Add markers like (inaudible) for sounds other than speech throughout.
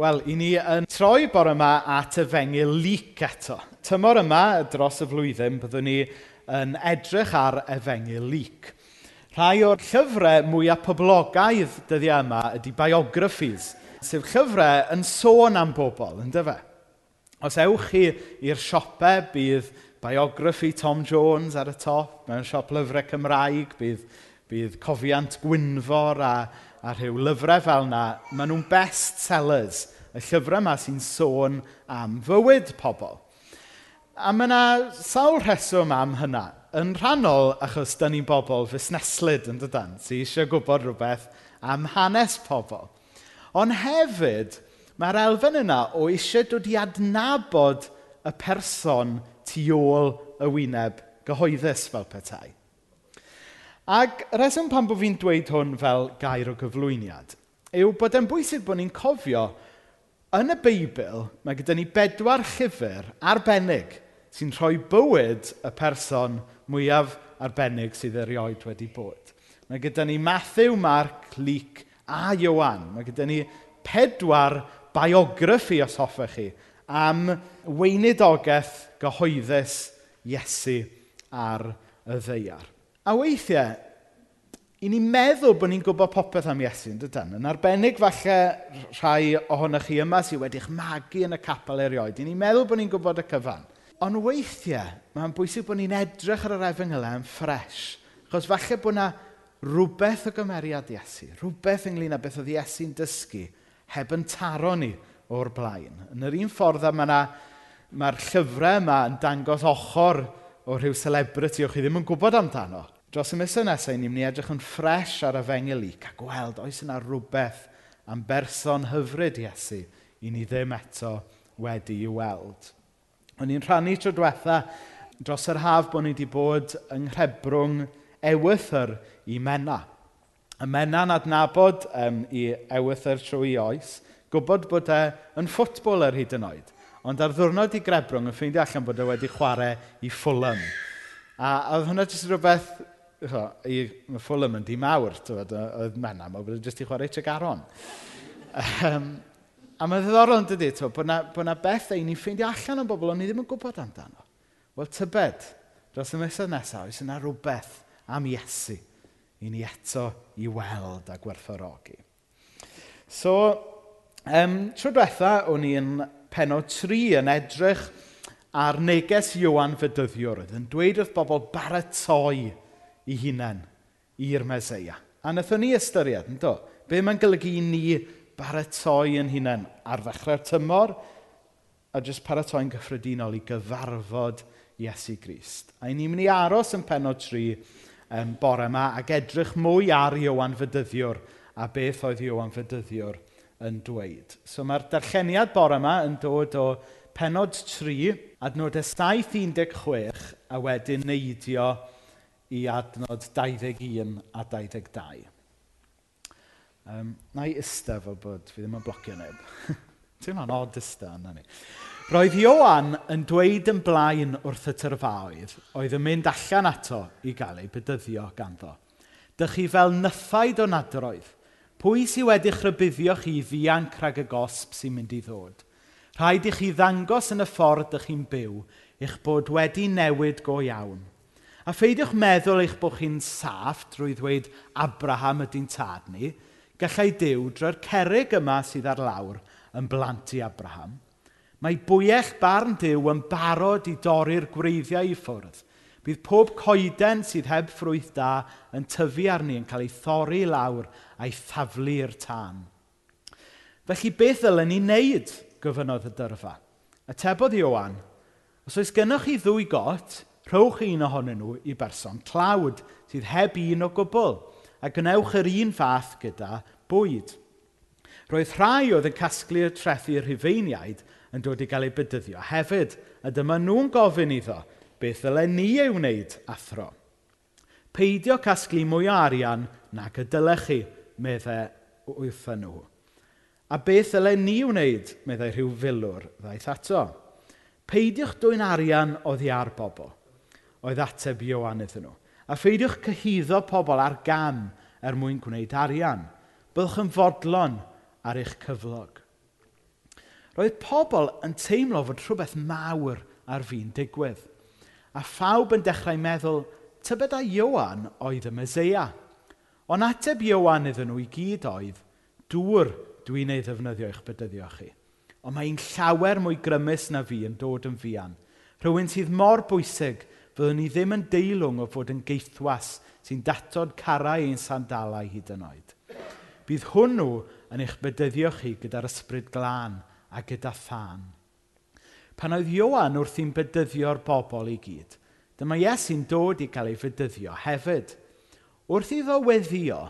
Wel, i ni yn troi bore yma at y fengil lyc eto. Tymor yma, dros y flwyddyn, byddwn ni yn edrych ar y efengil lyc. Rhai o'r llyfrau mwyaf poblogaidd dyddiau yma ydy biographies, sef llyfrau yn sôn am bobl, yn dyfa. Os ewch chi i'r siopau, bydd biography Tom Jones ar y top, mewn siop lyfrau Cymraeg, bydd, bydd Cofiant Gwynfor a a rhyw lyfrau fel yna, maen nhw'n best-sellers. Y llyfrau yma sy'n sôn am fywyd pobl. A mae yna sawl rheswm am hynna. Yn rhannol, achos dyn ni'n bobl fusneslyd yn dydan, sy eisiau gwybod rhywbeth am hanes pobl. Ond hefyd, mae'r elfen yna o eisiau dod i adnabod y person tu ôl y wyneb gyhoeddus fel petai. Ac y reswm pan bod fi'n dweud hwn fel gair o gyflwyniad yw bod e'n bwysig bod ni'n cofio yn y Beibl mae gyda ni bedwar llyfr arbennig sy'n rhoi bywyd y person mwyaf arbennig sydd erioed wedi bod. Mae gyda ni Matthew, Mark, Luc a Iowan. Mae gyda ni pedwar biograffi os hoffech chi am weinidogaeth gyhoeddus Iesu ar y ddeiar. A weithiau, i ni'n meddwl bod ni'n gwybod popeth am Iesu, yn dydyn? Yn arbennig falle rhai ohonych chi yma sydd wedi'ch magu yn y capel erioed. I ni'n meddwl bod ni'n gwybod y cyfan. Ond weithiau, mae'n bwysig bod ni'n edrych ar yr efengylau yn ffres. Chos falle bod yna rhywbeth o gymeriad Iesu, rhywbeth ynglyn â beth oedd Iesu'n dysgu, heb yn taro ni o'r blaen. Yn yr un ffordd a mae mae'r llyfrau yma yn dangos ochr o rhyw celebrity o'ch chi ddim yn gwybod amdano. Dros y misoedd nesaf, ni'n mynd i edrych yn ffres ar y fengel i, a gweld oes yna rhywbeth am berson hyfryd Iesu i ni ddim eto wedi i weld. O'n i'n rhannu tro diwetha dros yr haf bod ni wedi bod yng Nghebrwng ewythyr i Mena. Y Mena'n adnabod um, i ewythyr trwy oes, gwybod bod e yn ffwtbol ar hyd yn oed. Ond ar ddwrnod i Grebrwng yn ffeindio allan bod e wedi chwarae i Fulham. A, a oedd hwnna jyst rhywbeth... Cho, i, mae Fulham yn dîm awr, oedd menna, mae wedi jyst i chwarae Tregaron. um, a mae ddiddorol yn dydy, bod yna bod na beth ein ni'n ffeindio allan o bobl ond ni ddim yn gwybod amdano. Wel, tybed, dros y misoedd nesaf, oes yna rhywbeth am Iesu i ni eto i weld a gwerthorogi. So, um, tro diwetha, o'n i'n penod tri yn edrych ar neges Iwan Fydyddiwr oedd yn dweud wrth bobl baratoi i hunain i'r Meseia. A wnaethon ni ystyried, yn do? Be mae'n golygu i ni baratoi yn hunain ar ddechrau'r tymor a jyst paratoi'n gyffredinol i gyfarfod Iesu Grist. A i ni'n mynd i aros yn penod tri um, bore yma ac edrych mwy ar Iwan Fydyddiwr a beth oedd Iwan Fydyddiwr yn dweud. So mae'r darlleniad bore yma yn dod o penod 3, adnodau 716, a wedyn neidio i adnod 21 a 22. Um, na i ista fel bod fi ddim yn blocio neb. (laughs) Ti'n ma'n od ista yna ni. Roedd Ioan yn dweud yn blaen wrth y tyrfaoedd, oedd yn mynd allan ato i gael ei bydyddio ganddo. Dych chi fel nyffaid o nadroedd, Pwy sydd wedi'ch chrybuddio chi ddianc rhag y gosb sy'n mynd i ddod? Rhaid i chi ddangos yn y ffordd ych chi'n byw eich bod wedi newid go iawn. A pheidiwch meddwl eich bod chi'n saff drwy ddweud Abraham ydy'n tad ni, gallai Dyw drwy'r cerig yma sydd ar lawr yn blant i Abraham. Mae bwyell barn Dyw yn barod i dorri'r gwreiddiau i ffwrdd Bydd pob coeden sydd heb ffrwyth da yn tyfu arni yn cael ei thorri lawr a'i thaflu'r tân. Felly beth ylen ni wneud, gyfynodd y dyrfa. Y tebodd Iowan, os oes gennych chi ddwy got, rhowch un ohonyn nhw i berson clawd sydd heb un o gwbl, a gwnewch yr un fath gyda bwyd. Roedd rhai oedd yn casglu'r trethu rhufeiniaid yn dod i gael eu bydyddio hefyd, a dyma nhw'n gofyn iddo, beth ddylen ni ei wneud athro. Peidio casglu mwy o arian nag y dylech chi, meddai wrthyn nhw. A beth ddylen ni wneud, meddai rhyw filwr ddaeth ato. Peidiwch dwy'n arian oddi ar bobl, oedd ateb Ioan iddyn nhw. A pheidiwch cyhyddo pobl ar gam er mwyn gwneud arian. Byddwch yn fodlon ar eich cyflog. Roedd pobl yn teimlo fod rhywbeth mawr ar fi'n digwydd. A phawb yn dechrau meddwl, tybed a Iowan oedd y Meseia? Ond ateb Iowan iddyn nhw i gyd oedd, dŵr dwi'n ei ddefnyddio i'ch bydyddio chi. Ond mae'n llawer mwy grymus na fi yn dod yn fian. Rhywun sydd mor bwysig, fyddwn ni ddim yn deilwng o fod yn geithwas sy'n datod carau ein sandalau hyd yn oed. Bydd hwnnw yn eich bydyddio chi gyda'r ysbryd glân a gyda thân pan oedd Iohann wrth i'n bedyddio'r bobl i gyd. Dyma Iesu'n dod i gael ei fedyddio hefyd. Wrth iddo weddio,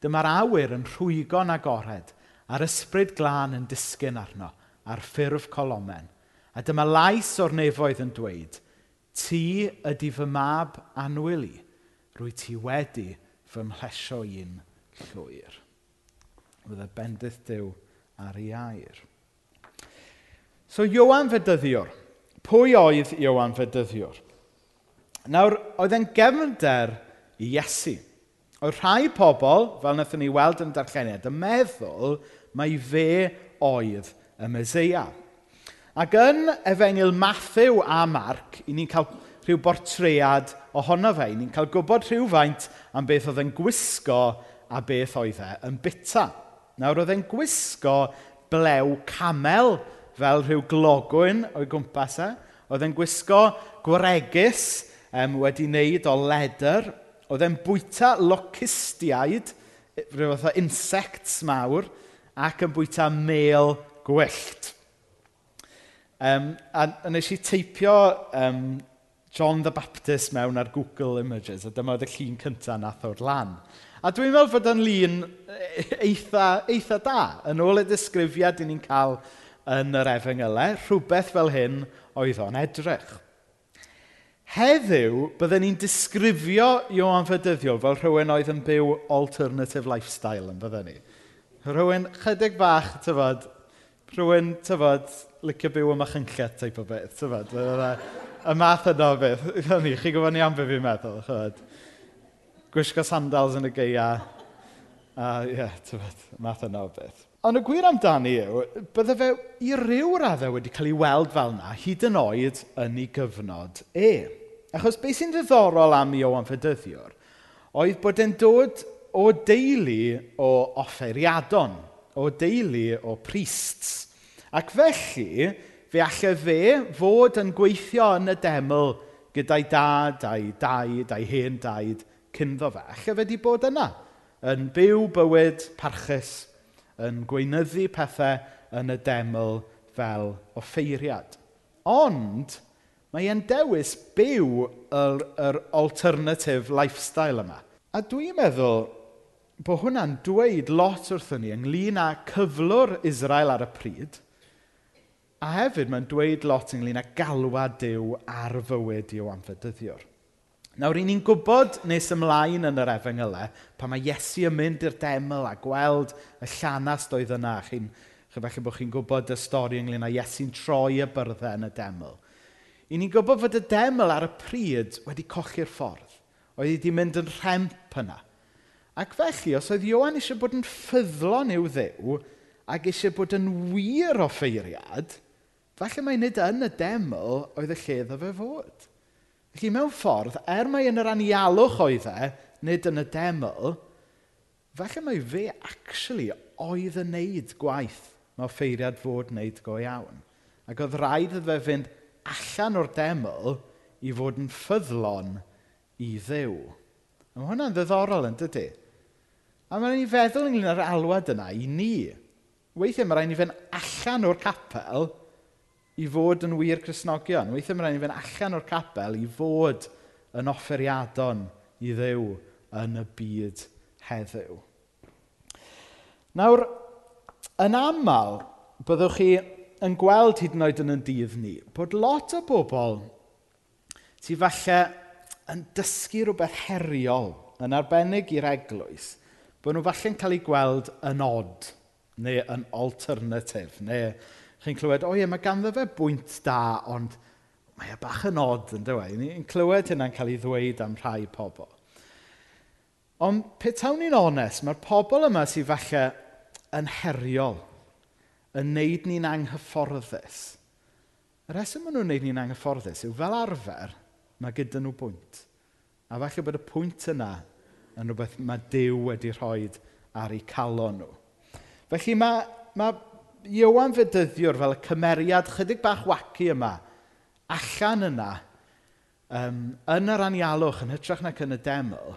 dyma'r awyr yn rhwygo'n agored, a'r ysbryd glân yn disgyn arno, a'r ffurf colomen. A dyma lais o'r nefoedd yn dweud, Ti ydy fy mab anwyl i, rwy ti wedi fy mhlesio un llwyr. Fydd y bendydd Dyw ar ei air. So Iowan Fedyddiwr. Pwy oedd Iowan Fedyddiwr? Nawr, oedd e'n gefnder i Iesu. Oedd rhai pobl, fel wnaethon ni weld yn darlleniad, yn meddwl mai fe oedd y Meseia. Ac yn efengil Matthew a Marc, i ni'n cael rhyw bortread ohono fe. I ni'n cael gwybod rhywfaint am beth oedd e'n gwisgo a beth oedd e yn bita. Nawr oedd e'n gwisgo blew camel fel rhyw glogwyn o'i gwmpas e. Oedd e'n gwisgo gwaregus um, wedi wneud o ledr. Oedd e'n bwyta locustiaid, rhyw fath o insects mawr, ac yn bwyta mel gwyllt. Um, a, a nes i teipio um, John the Baptist mewn ar Google Images, a dyma oedd y llun cyntaf nath o'r lan. A dwi'n meddwl fod yn lun e-, eitha, eitha da, yn ôl y disgrifiad i ni'n cael yn yr efengylau, rhywbeth fel hyn oedd o'n edrych. Heddiw, byddwn ni'n disgrifio Iwan Fydyddio fel rhywun oedd yn byw alternative lifestyle yn byddwn ni. Rhywun chydig bach, tyfod, rhywun, tyfod, licio byw yma chynllet teip o beth, tyfod. Y math yno o beth, (laughs) byddwn ni, chi gwybod ni am beth fi'n meddwl, chyfod. Gwisgo sandals yn y geia, a ie, yeah, tyfod, math yno o beth. Ond y gwir amdani yw, bydde fe i ryw raddau wedi cael ei weld fel yna, hyd yn oed yn ei gyfnod e. Achos beth sy'n ddiddorol am Iowan Fedyddiwr oedd bod e'n dod o deulu o offeriadon, o deulu o priests. Ac felly, fe allai fe fod yn gweithio yn y deml gyda'i dad, a'i daid, a'i hen daid, cynddo fe. Allai fe wedi bod yna, yn byw bywyd parchus yn gweinyddu pethau yn y deml fel offeiriad. Ond mae e'n dewis byw yr, yr alternative lifestyle yma. A dwi'n meddwl bod hwnna'n dweud lot wrthyn ni ynglyn â cyflwr Israel ar y pryd, a hefyd mae'n dweud lot ynglyn â galwad Dyw ar fywyd o anfydyddiwr. Nawr, ry'n ni'n gwybod nes ymlaen yn yr efengylau, pa mae Iesu yn mynd i'r deml a gweld y llanast oedd yna. Chi'n chyfalle bod chi'n gwybod y stori ynglyn â Iesu'n troi y byrddau yn y deml. I ni'n gwybod fod y deml ar y pryd wedi colli'r ffordd. Oedd wedi mynd yn rhemp yna. Ac felly, os oedd Iwan eisiau bod yn ffyddlon i'w ddew ac eisiau bod yn wir o ffeiriad, falle mae nid yn y deml oedd y lle ddo fe fod. Felly, mewn ffordd, er mai yn yr anialwch oedd e, nid yn y deml, falle mae fe actually oedd yn neud gwaith mae offeiriad fod wneud go iawn. Ac oedd rhaid iddo fe fynd allan o'r deml i fod yn ffyddlon i ddew. A mae hwnna'n ddiddorol yn dydy. A mae'n ni feddwl ynglyn â'r alwad yna i ni. Weithiau mae rhaid ni fynd allan o'r capel i fod yn wir Cresnogion. Weithiau mae'n rhaid i fynd allan o'r capel i fod yn offeriadon i ddew yn y byd heddiw. Nawr, yn aml, byddwch chi yn gweld hyd yn oed yn y dydd ni, bod lot o bobl sydd falle yn dysgu rhywbeth heriol yn arbennig i'r eglwys, bod nhw falle'n cael ei gweld yn odd, neu yn alternatif, neu chi'n clywed, o ie, mae ganddo fe bwynt da, ond mae e bach yn od yn dweud. Ni'n clywed hynna'n cael ei ddweud am rhai pobl. Ond pe tawn ni'n onest, mae'r pobl yma sydd falle yn heriol, yn neud ni'n anghyfforddus. Y reswm maen nhw'n neud ni'n anghyfforddus yw fel arfer, mae gyda nhw bwynt. A falle bod y pwynt yna yn rhywbeth mae Dyw wedi rhoi ar eu calon nhw. Felly mae, mae Iowan Fedyddiwr fel y cymeriad chydig bach waci yma, allan yna, um, yn yr anialwch, yn hytrach nac yn y deml,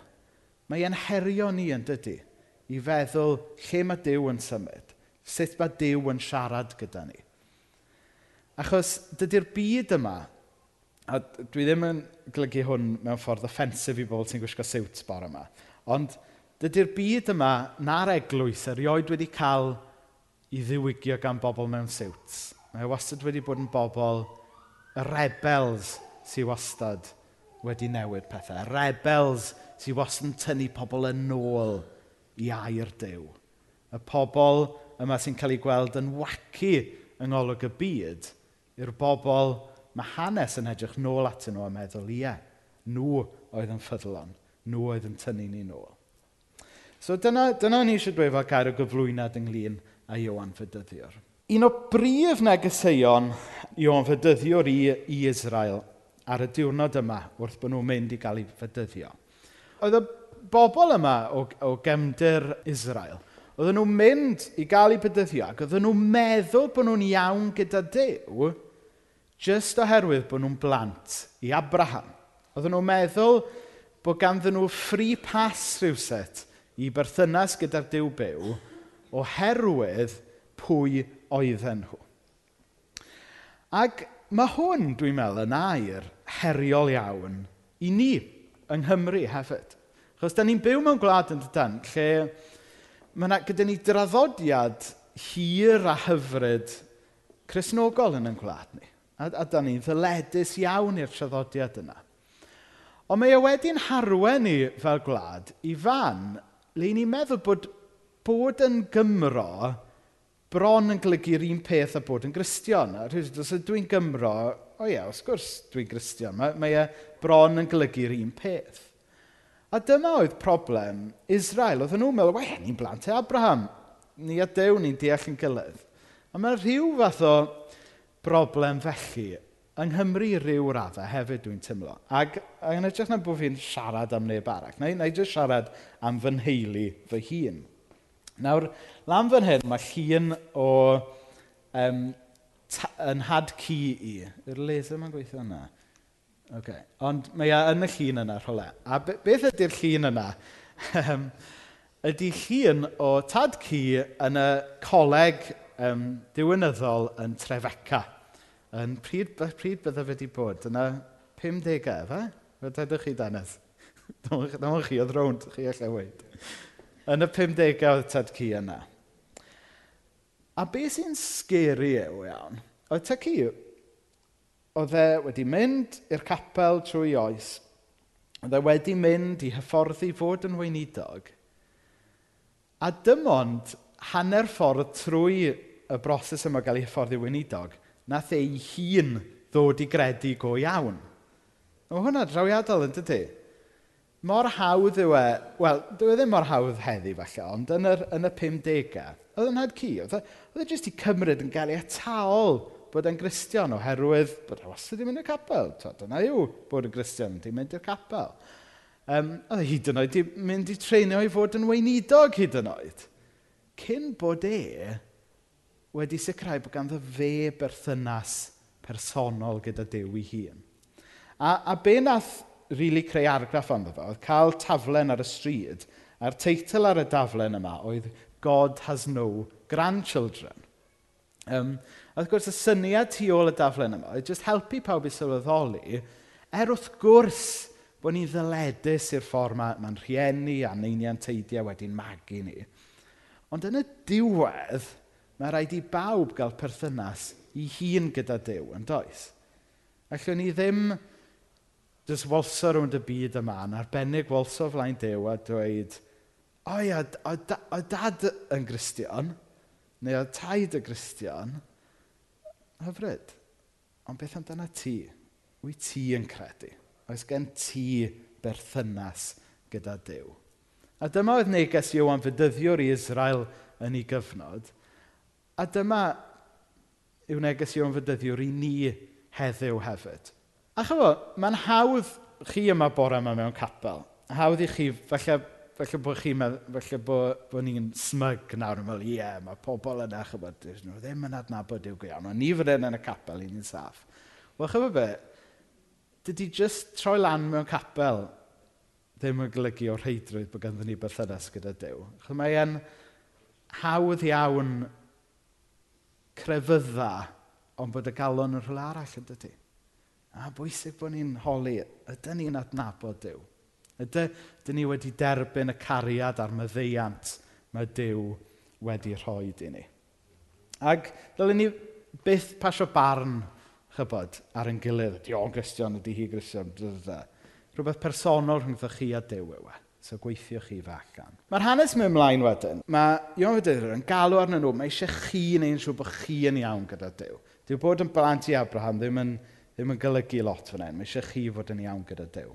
mae e'n herio ni yn dydy i feddwl lle mae Dyw yn symud, sut mae Dyw yn siarad gyda ni. Achos dydy'r byd yma, a dwi ddim yn glygu hwn mewn ffordd offensif i bobl sy'n gwisgo siwt bore yma, ond dydy'r byd yma na'r eglwys erioed wedi cael i ddiwygio gan bobl mewn siwts. Mae wastad wedi bod yn bobl y rebels sy'n wastad wedi newid pethau. Y rebels sy'n wastad yn tynnu pobl yn ôl i air dew. Y pobl yma sy'n cael ei gweld yn wacu yng ngolwg y byd i'r bobl mae hanes yn edrych nôl atyn nhw a meddwl, ie, nhw oedd yn ffyddlon, nhw oedd yn tynnu ni nôl. So dyna, dyna ni eisiau dweud fel gair o gyflwynad ynglyn a Iwan Fydyddiwr. Un o brif negeseuon Iwan Fydyddiwr i, i Israel ar y diwrnod yma wrth bod nhw'n mynd i gael ei fydyddio. Oedd y bobl yma o, o gemdir Israel, oedden nhw'n mynd i gael ei bydyddio ac oedden nhw'n meddwl bod nhw'n iawn gyda Dyw jyst oherwydd bod nhw'n blant i Abraham. Oedden nhw'n meddwl bod ganddyn nhw free pass rhywset i berthynas gyda'r Dyw Byw oherwydd pwy oedden nhw. Ac mae hwn, dwi'n meddwl, yn air heriol iawn i ni yng Nghymru hefyd. Chos da ni'n byw mewn gwlad yn dydyn lle mae yna gyda ni draddodiad hir a hyfryd chrysnogol yn yn gwlad ni. A, a da ni'n ddyledus iawn i'r traddodiad yna. Ond mae e wedi'n harwen ni fel gwlad i fan le ni'n meddwl bod bod yn Gymro bron yn golygu'r un peth a bod yn Gristion. A os dwi'n Gymro, o ie, wrth gwrs dwi'n Gristion, mae, mae e bron yn golygu'r un peth. A dyma oedd problem Israel. Oedden nhw'n meddwl, we, ni'n blant e Abraham. Ni a Dew ni'n deall yn gilydd. A mae rhyw fath o broblem felly yng Nghymru rhyw raddau hefyd dwi'n tymlo. Ac yn edrych na bod fi'n siarad am neb arall. Na i jyst siarad am fy nheulu fy hun. Nawr, lan fan hyn, mae llun o um, yn had cu i. Yw'r laser mae'n gweithio yna? Okay. Ond mae e yn y llun yna, rhywle. A beth ydy'r llun yna? ydy llun o tad cu yn y coleg um, diwynyddol yn Trefeca. Yn pryd, pryd bydde fe wedi bod? Yna 50au, fe? Fe ddedwch chi danedd. (laughs) Dwi'n chi oedd rownd, chi allai weid yn y 50au oedd tad cu yna. A be sy'n sgeri yw iawn, oedd tad cu, oedd e wedi mynd i'r capel trwy oes, oedd e wedi mynd i hyfforddi fod yn weinidog, a dim ond hanner ffordd trwy y broses yma gael ei hyfforddi weinidog, nath e ei hun ddod i gredu go iawn. Mae hwnna drawiadol yn dydy mor hawdd yw e, wel, dyw e ddim mor hawdd heddi falle, ond yn, yr, yn y 50au, oedd yn had cu, oedd e, oedd e jyst i cymryd yn gael ei ataol bod e'n gristion oherwydd bod e wastad wedi mynd i'r capel. Dyna yw bod yn gristion, ti'n mynd i'r capel. Um, oedd e hyd yn oed wedi mynd i treinio i fod yn weinidog hyd yn oed. Cyn bod e wedi sicrhau bod ganddo fe berthynas personol gyda Dew ei hun. A, a be nath really creu argraff ond fo, oedd cael taflen ar y stryd, a'r teitl ar y daflen yma oedd God has no grandchildren. Um, a wrth gwrs, y syniad tu ôl y daflen yma, oedd just helpu pawb i sylweddoli, er wrth gwrs bod ni'n ddyledus i'r ffordd mae'n ma rhieni a neinian teidiau wedi'n magu ni. Ond yn y diwedd, mae rhaid i bawb gael perthynas i hun gyda Dyw, yn does? Allwn ni ddim jyst walso rownd y byd yma yn arbennig wolso flaen dew a dweud, o ia, o dad yn Gristion, neu o taid y Gristion, hyfryd. Ond beth amdana ti? Wyt ti yn credu? Oes gen ti berthynas gyda Dyw? A dyma oedd neges Iwan fydyddiwr i Israel yn ei gyfnod. A dyma yw neges Iwan fydyddiwr i ni heddiw hefyd. A chyfo, mae'n hawdd chi yma bore yma mewn capel. Hawdd i chi, falle, falle bod chi, falle bod, bod ni'n smyg nawr yn meddwl, ie, yeah, mae pobl yna, chybod, nhw ddim yn adnabod i'w gwion, ond ni fod yn y capel, i ni'n saff. Wel, chyfo be, dydy just troi lan mewn capel ddim yn golygu o'r rheidrwydd bod ganddyn ni berthynas gyda Dyw. Chyfo, mae'n hawdd iawn crefydda, ond bod y galon yn rhywle arall yn dydy. A bwysig bod ni'n holi, ydyn ni'n adnabod Dyw. Ydyn ni wedi derbyn y cariad a'r myddeiant mae Dyw wedi rhoi i ni. Ac dylwn ni byth pasio barn, chybod, ar ein gilydd. Di o'n gristion, ydy hi gristion. Rhywbeth personol rhwngddo chi a Dyw yw e. So gweithio chi fe allan. Mae'r hanes mewn ymlaen wedyn. Mae Ion Fydwyr yn galw arnyn nhw. Mae eisiau chi neu'n siŵr bod chi yn iawn gyda Dyw. Dyw bod yn blant i Abraham ddim yn Ddim yn golygu lot fan hyn. Mae eisiau chi fod yn iawn gyda Dyw.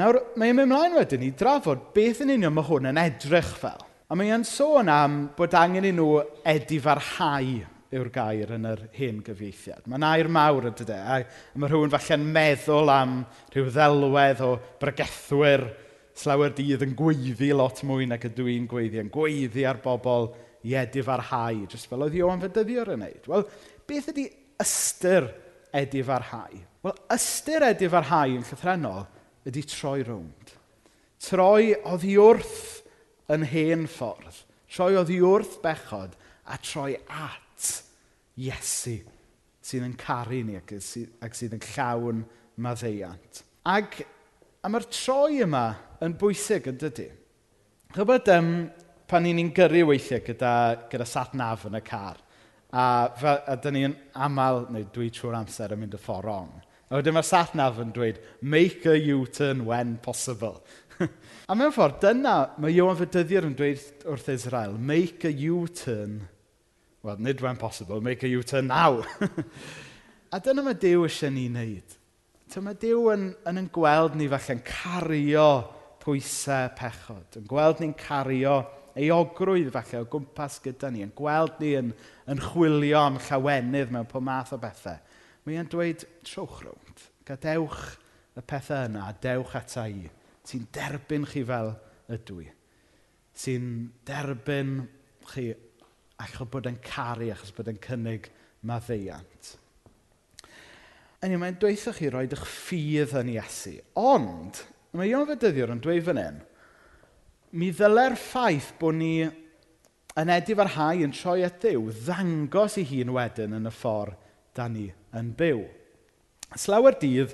Nawr, mae'n mynd ymlaen wedyn i drafod beth yn union mae hwn yn edrych fel. A mae e'n sôn am bod angen i nhw edifarhau yw'r gair yn yr hen gyfieithiad. Mae'n air mawr ydy de, a mae rhywun falle'n meddwl am rhyw ddelwedd o bregethwyr slawer dydd yn gweiddi lot mwy nag ydw i'n gweiddi, yn gweiddi ar bobl i edifarhau, jyst fel oedd Iwan Fedyddiwr yn neud. Wel, beth ydy ystyr edifarhau. Wel, ystyr edifarhau yn llythrenol ydy troi rownd. Troi oddi wrth yn hen ffordd. Troi oddi wrth bechod a troi at Iesu sydd yn caru ni ac, ac sydd yn llawn maddeiant. Ac a mae'r troi yma yn bwysig yn dydy. Chybod um, pan ni'n gyrru weithiau gyda, gyda sat naf yn y car – A, fe, a dyn ni'n aml, neu dwi trwy'r amser yn mynd y ffordd wrong. A wedyn mae'r satnaf yn dweud, make a U-turn when possible. (laughs) a mewn ffordd, dyna mae Iwan Fydyddi'r yn dweud wrth Israel, make a U-turn, well, nid when possible, make a U-turn now. (laughs) a dyna mae Dyw eisiau ni wneud. Ta mae Dyw yn, yn, yn gweld ni falle'n cario pwysau pechod, yn gweld ni'n cario euogrwydd falle o gwmpas gyda ni, yn gweld ni yn, yn chwilio am llawenydd mewn pob math o bethau, mae e'n dweud, trwch rownd, gadewch y pethau yna, dewch ata i. sy'n derbyn chi fel ydw i. sy'n derbyn chi achos bod yn caru, achos bod yn cynnig maddeiant. Yn mae'n dweithio chi roed eich ffydd yn Iesu. Ond, mae Ion Fedyddiwr yn dweud fan hyn, mi ddylai'r ffaith bod ni yn edif ar hau yn troi at ddiw, ddangos i hun wedyn yn y ffordd da ni yn byw. Slawer dydd,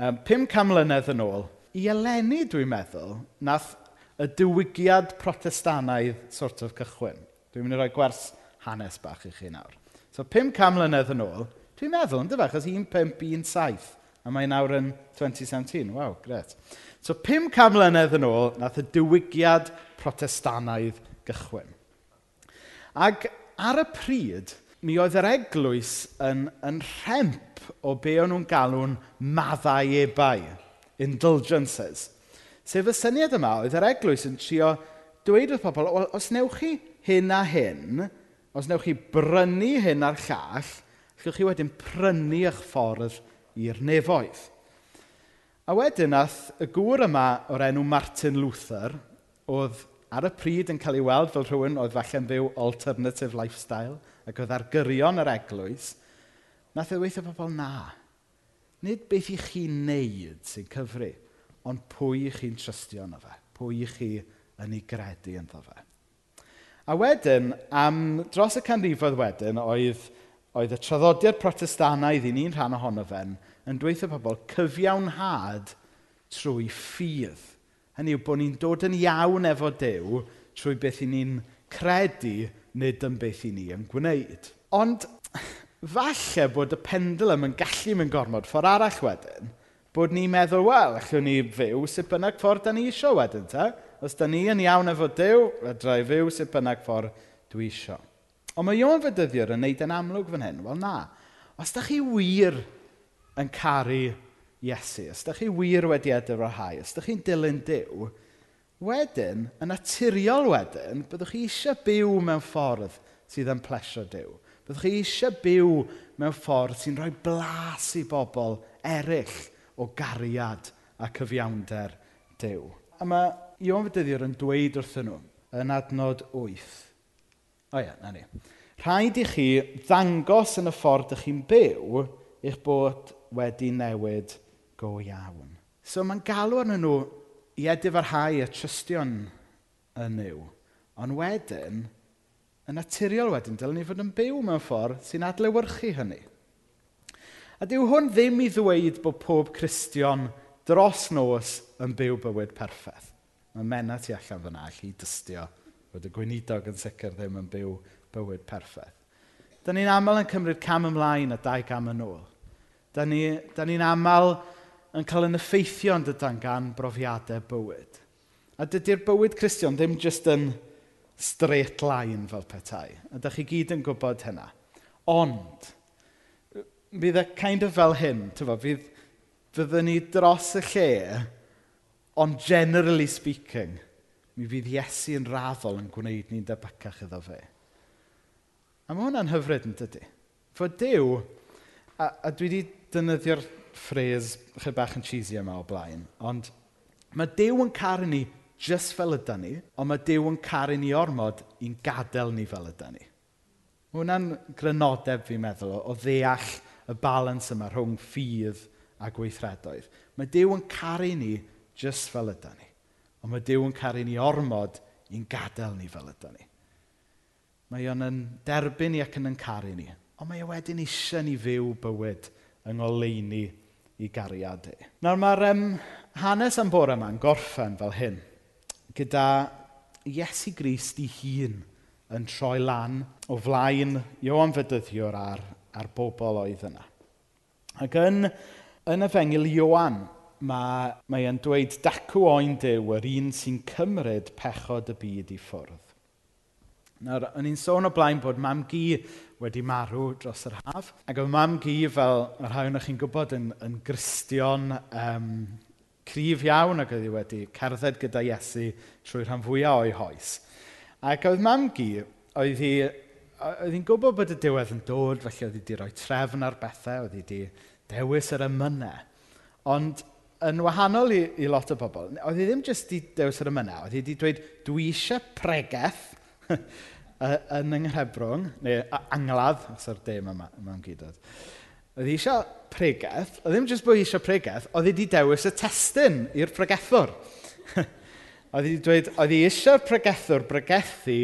um, 500 mlynedd yn ôl, i eleni dwi'n meddwl, nath y diwygiad protestanaidd sort of cychwyn. Dwi'n mynd i roi gwers hanes bach i chi nawr. So 500 mlynedd yn ôl, dwi'n meddwl, yn dyfa, achos 1517, a mae nawr yn 2017, waw, gret. So 500 mlynedd yn ôl, nath y diwygiad protestanaidd gychwyn. Ac ar y pryd, mi oedd yr eglwys yn, yn rhemp o be o'n nhw'n galw'n maddau ebau, indulgences. Sef y syniad yma, oedd yr eglwys yn trio dweud wrth pobl, os newch chi hyn a hyn, os newch chi brynu hyn a'r llall, allwch chi wedyn prynu eich ffordd i'r nefoedd. A wedyn nath y gŵr yma o'r enw Martin Luther, oedd ar y pryd yn cael ei weld fel rhywun oedd falle'n byw alternative lifestyle, ac oedd ar gyrion yr eglwys, nath e weithio pobl na. Nid beth i chi wneud sy'n cyfru, ond pwy i chi'n trystio yno fe, pwy i chi yn ei gredu ynddo fe. A wedyn, am dros y canrifoedd wedyn, oedd, oedd y traddodiad protestanaidd i ni'n rhan ohono fe'n, yn dweud y pobl, cyfiawnhad trwy ffydd. Hynny yw bod ni'n dod yn iawn efo Dyw trwy beth i ni'n credu, nid yn beth i ni yn gwneud. Ond falle bod y pendulum yn gallu mynd gormod ffordd arall wedyn, bod ni'n meddwl, wel, allwn ni fyw sut bynnag ffordd da ni isio wedyn, te? Os da ni yn iawn efo Dyw, fedra i fyw sut bynnag ffordd dwi isio. Ond mae Ion Fedyddiwr yn neud yn amlwg fan hyn, wel na, os da chi wir yn caru Iesu, os ydych chi wir wedi edryfhau, os ydych chi'n dilyn Dyw, wedyn, yn naturiol wedyn, byddwch chi eisiau byw mewn ffordd sydd yn plesio Dyw. Byddwch chi eisiau byw mewn ffordd sy'n rhoi blas i bobl eraill o gariad a cyfiawnder Dyw. A mae Iwan Fydyddiwr yn dweud wrthyn nhw yn adnod 8. O ie, na ni. Rhaid i chi ddangos yn y ffordd ych chi'n byw eich bod wedi newid go iawn. So mae'n galw arnyn nhw i edifarhau y trystion yn nhw. Ond wedyn, yn naturiol wedyn, dylen ni fod yn byw mewn ffordd sy'n adlewyrchu hynny. A dyw hwn ddim i ddweud bod pob Cristion dros nos yn byw bywyd perffaith. Mae mena tu allan fyna allu dystio bod y gweinidog yn sicr ddim yn byw bywyd perffaith. Da ni'n aml yn cymryd cam ymlaen a dau cam yn ôl. Da ni'n ni, ni aml yn cael yn effeithio yn dydan gan brofiadau bywyd. A dydy'r bywyd Cristion ddim jyst yn straight line fel petai. A da chi gyd yn gwybod hynna. Ond, bydd e kind of fel hyn, tyfo, bydd, fyddwn ni dros y lle, ond generally speaking, mi fydd Iesu yn raddol yn gwneud ni'n debycach iddo fe. A mae hwnna'n hyfryd yn dydy. Fod Dyw, a, a dwi wedi defnyddio'r ffres chydig bach yn cheesy yma o blaen, ond mae Dyw yn caru ni just fel ydy ni, ond mae Dyw yn caru ni ormod i'n gadael ni fel ydy ni. Mae hwnna'n grynodeb fi'n meddwl o, o ddeall y balans yma rhwng ffydd a gweithredoedd. Mae Dyw yn caru ni just fel ydy ni, ond mae Dyw yn caru ni ormod i'n gadael ni fel ydy ni. Mae o'n yn derbyn ni ac yn yn caru ni, ond mae o wedyn eisiau ni fyw bywyd yng ngoleuni i gariad e. Nawr mae'r um, hanes am bore yma'n gorffen fel hyn, gyda Iesu Grist i hun yn troi lan o flaen Ioan Fydyddiwr ar, ar bobl oedd yna. Ac yn, yn y fengil Ioan, mae, mae e'n dweud dacw oen dew yr un sy'n cymryd pechod y byd i ffwrdd. Nawr, o'n i'n sôn o blaen bod mam gi wedi marw dros yr haf. Ac oedd mam gi, fel y rhai o'n chi'n gwybod, yn, yn gristion um, cryf iawn ac oedd hi wedi cerdded gyda Iesu trwy rhan fwyaf o'i hoes. Ac oedd mam gi, oedd hi oedd hi'n gwybod bod y diwedd yn dod, felly oedd hi wedi rhoi trefn ar bethau, oedd hi wedi dewis yr ymynau. Ond yn wahanol i, i lot o bobl, oedd hi ddim jyst wedi dewis yr ymynau, oedd hi wedi dweud, dwi eisiau pregeth (laughs) yy, yn yng Nghebrwng, neu angladd, os yw'r dem yma, yma'n gydod, oedd hi eisiau pregeth, oedd ddim jyst bod hi eisiau pregeth, oedd hi wedi dewis y testyn i'r pregethwr. (laughs) oedd hi wedi dweud, oedd hi eisiau'r pregethwr bregethu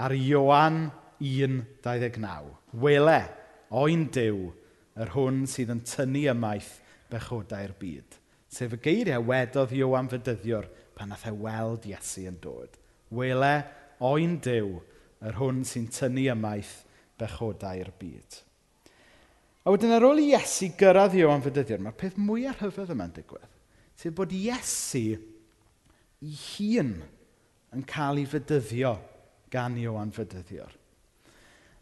ar Ioan 1.29. Wele, oen diw, yr hwn sydd yn tynnu ymaith bechodau'r byd. Sef y geiriau wedodd Ioan fydyddiwr pan nath e weld Iesu yn dod. Wele, oen diw, yr hwn sy'n tynnu ymaith bechodau'r byd. A wedyn ar ôl i Iesu gyrraedd Iwan Fydyddion, mae'r peth mwyaf rhyfedd yma'n digwydd. Sef bod Iesu ei hun yn cael ei fydyddio gan Iwan Fydyddion.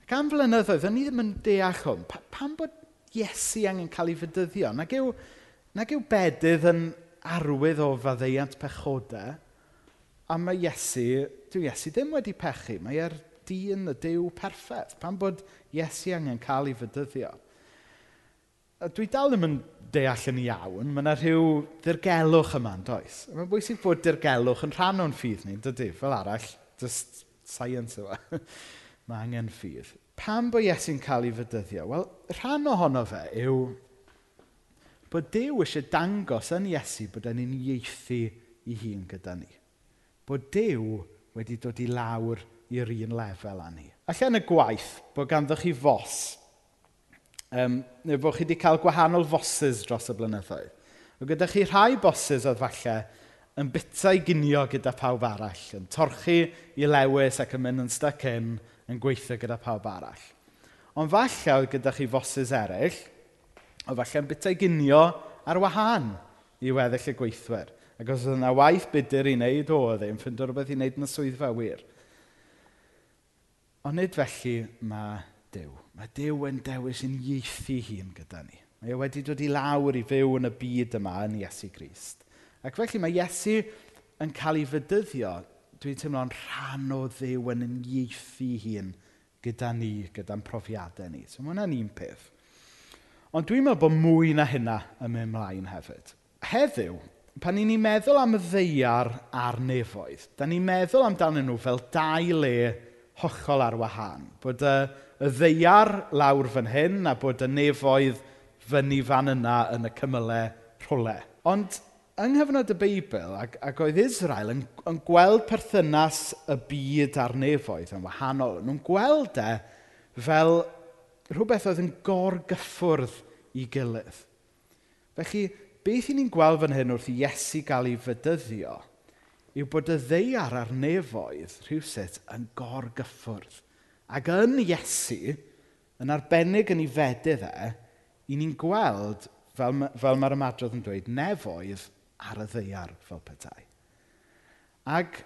Ac am flynyddoedd, o'n i ddim yn deall hwn. Pa, pam bod Iesu angen cael ei fydyddio? Nag yw, nag yw bedydd yn arwydd o faddeiant pechodau, a mae Iesu, dwi Iesu ddim wedi pechu, mae er dyn y dew perffaith? pan bod Iesu angen cael ei fydyddio. A dwi dal ddim yn deall yn iawn, mae yna rhyw dirgelwch yma yn does. Mae'n bwysig bod dirgelwch yn rhan o'n ffydd ni, dydy, fel arall, just science yma. (laughs) mae angen ffydd. Pam bod Iesu'n cael ei fydyddio? Wel, rhan ohono fe yw bod Dyw eisiau dangos yn Iesu bod yn uniaethu i hun gyda ni. Bod Dyw wedi dod i lawr i'r un lefel â ni. Alla yn y gwaith bod ganddo chi fos, um, neu bod chi wedi cael gwahanol fosses dros y blynyddoedd. O gyda chi rhai bosses oedd falle yn bita'i ginio gyda pawb arall, yn torchi i lewis ac yn mynd yn stuck in, yn gweithio gyda pawb arall. Ond falle oedd gyda chi fosses eraill, o falle yn bita'i ginio ar wahân i weddill y gweithwyr. Ac os oedd yna waith budr i wneud o, oedd e'n ffindio rhywbeth i wneud yn y swyddfa wir. Ond nid felly mae Dyw. Mae Dyw yn dewis yn unieithu hun gyda ni. Mae e wedi dod i lawr i fyw yn y byd yma yn Iesu Grist. Ac felly mae Iesu yn cael ei fydyddio, dwi'n teimlo'n rhan o ddew yn unieithu hun gyda ni, gyda'n profiadau ni. So mae hwnna'n un peth. Ond dwi'n meddwl bod mwy na hynna yn mynd ymlaen hefyd. Heddiw, pan ni'n meddwl am y ddeiar a'r nefoedd, da ni'n meddwl amdanyn nhw fel dau le hollol ar wahân. Bod y, y ddeiar lawr fan hyn a bod y nefoedd fyny fan yna yn y cymylau rhwle. Ond yng nghyfnod y Beibl, ac, ac oedd Israel yn, yn gweld perthynas y byd a'r nefoedd yn wahanol, nhw'n gweld e fel rhywbeth oedd yn gorgyffwrdd i gilydd. Felly, beth i ni'n gweld fan hyn wrth i Iesu gael ei fydyddio – yw bod y ddeiar a'r nefoedd rhywsut yn gorgyffwrdd. Ac yn Iesu, yn arbennig yn ei fedydd e, i ni'n gweld, fel, fel mae'r ymadrodd yn dweud, nefoedd ar y ddeiar fel petai. Ac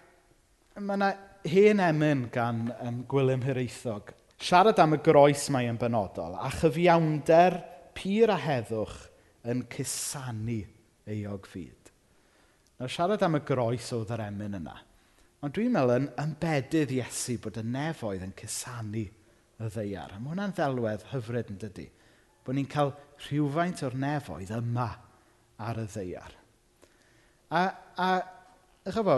mae yna hen emyn gan um, Gwilym Hiraethog. Siarad am y groes mae yn benodol, a chyfiawnder pur a heddwch yn cusanu eog fyd. Nawr siarad am y groes oedd yr emyn yna. Ond dwi'n meddwl yn embedydd Iesu bod y nefoedd yn cusanu y ddeiar. A mae hwnna'n ddelwedd hyfryd yn dydy. Bod ni'n cael rhywfaint o'r nefoedd yma ar y ddeiar. A, a chyfo,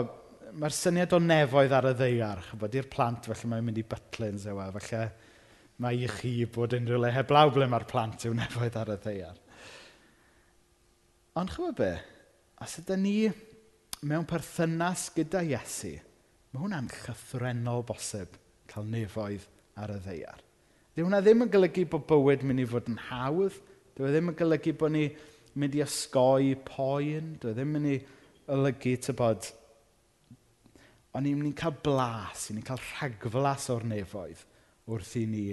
mae'r syniad o nefoedd ar y ddeiar, chyfo, i'r plant felly mae'n mynd i bytlyn sewa, felly mae i chi bod unrhyw le heblaw ble mae'r plant yw nefoedd ar y ddeiar. Ond chyfo be, os ydy ni mewn perthynas gyda Iesu, mae hwnna'n chythrenol bosib cael nefoedd ar y ddeiar. Dyw hwnna ddim yn golygu bod bywyd mynd i fod yn hawdd. Dyw e ddim yn golygu bod ni mynd i osgoi poen. Dyw e ddim yn mynd i olygu, tybod, ond ni'n mynd i cael blas, ni'n cael rhagflas o'r nefoedd wrth i ni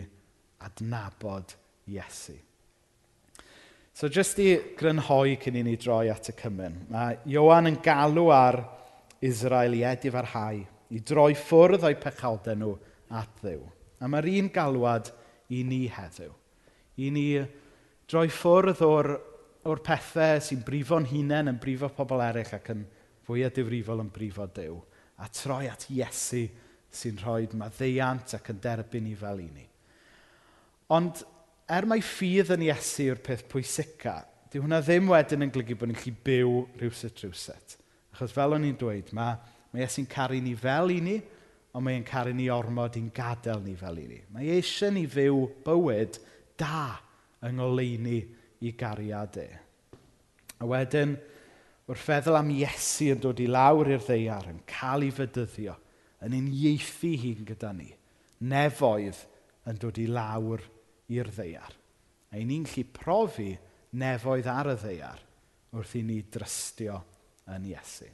adnabod Iesu. So jyst i grynhoi cyn i ni droi at y cymen, mae Iowan yn galw ar Israel i edif ar hau, i droi ffwrdd o'i pechaldau nhw at ddiw. A mae'r un galwad i ni heddiw. I ni droi ffwrdd o'r, or pethau sy'n brifo'n hunain yn brifo pobl eraill ac yn fwyaf difrifol yn brifo Dyw. A troi at Iesu sy'n rhoi maddeiant ac yn derbyn ni fel i ni. Ond er mai ffydd yn Iesu yw'r peth pwysica, dyw hwnna ddim wedyn yn glygu bod ni'n gallu byw rhywsut rhywsut. Achos fel o'n i'n dweud, mae, mae Iesu'n caru ni fel i ni, ond mae'n caru ni ormod i'n gadael ni fel i ni. Mae eisiau ni fyw bywyd da yng ngoleini i gariad e. A wedyn, wrth feddwl am Iesu yn dod i lawr i'r ddeiar, yn cael ei fydyddio, yn uniaethu hun gyda ni, nefoedd yn dod i lawr i'r ddeiar. A ni'n gallu profi nefoedd ar y ddeiar wrth i ni drystio yn Iesu.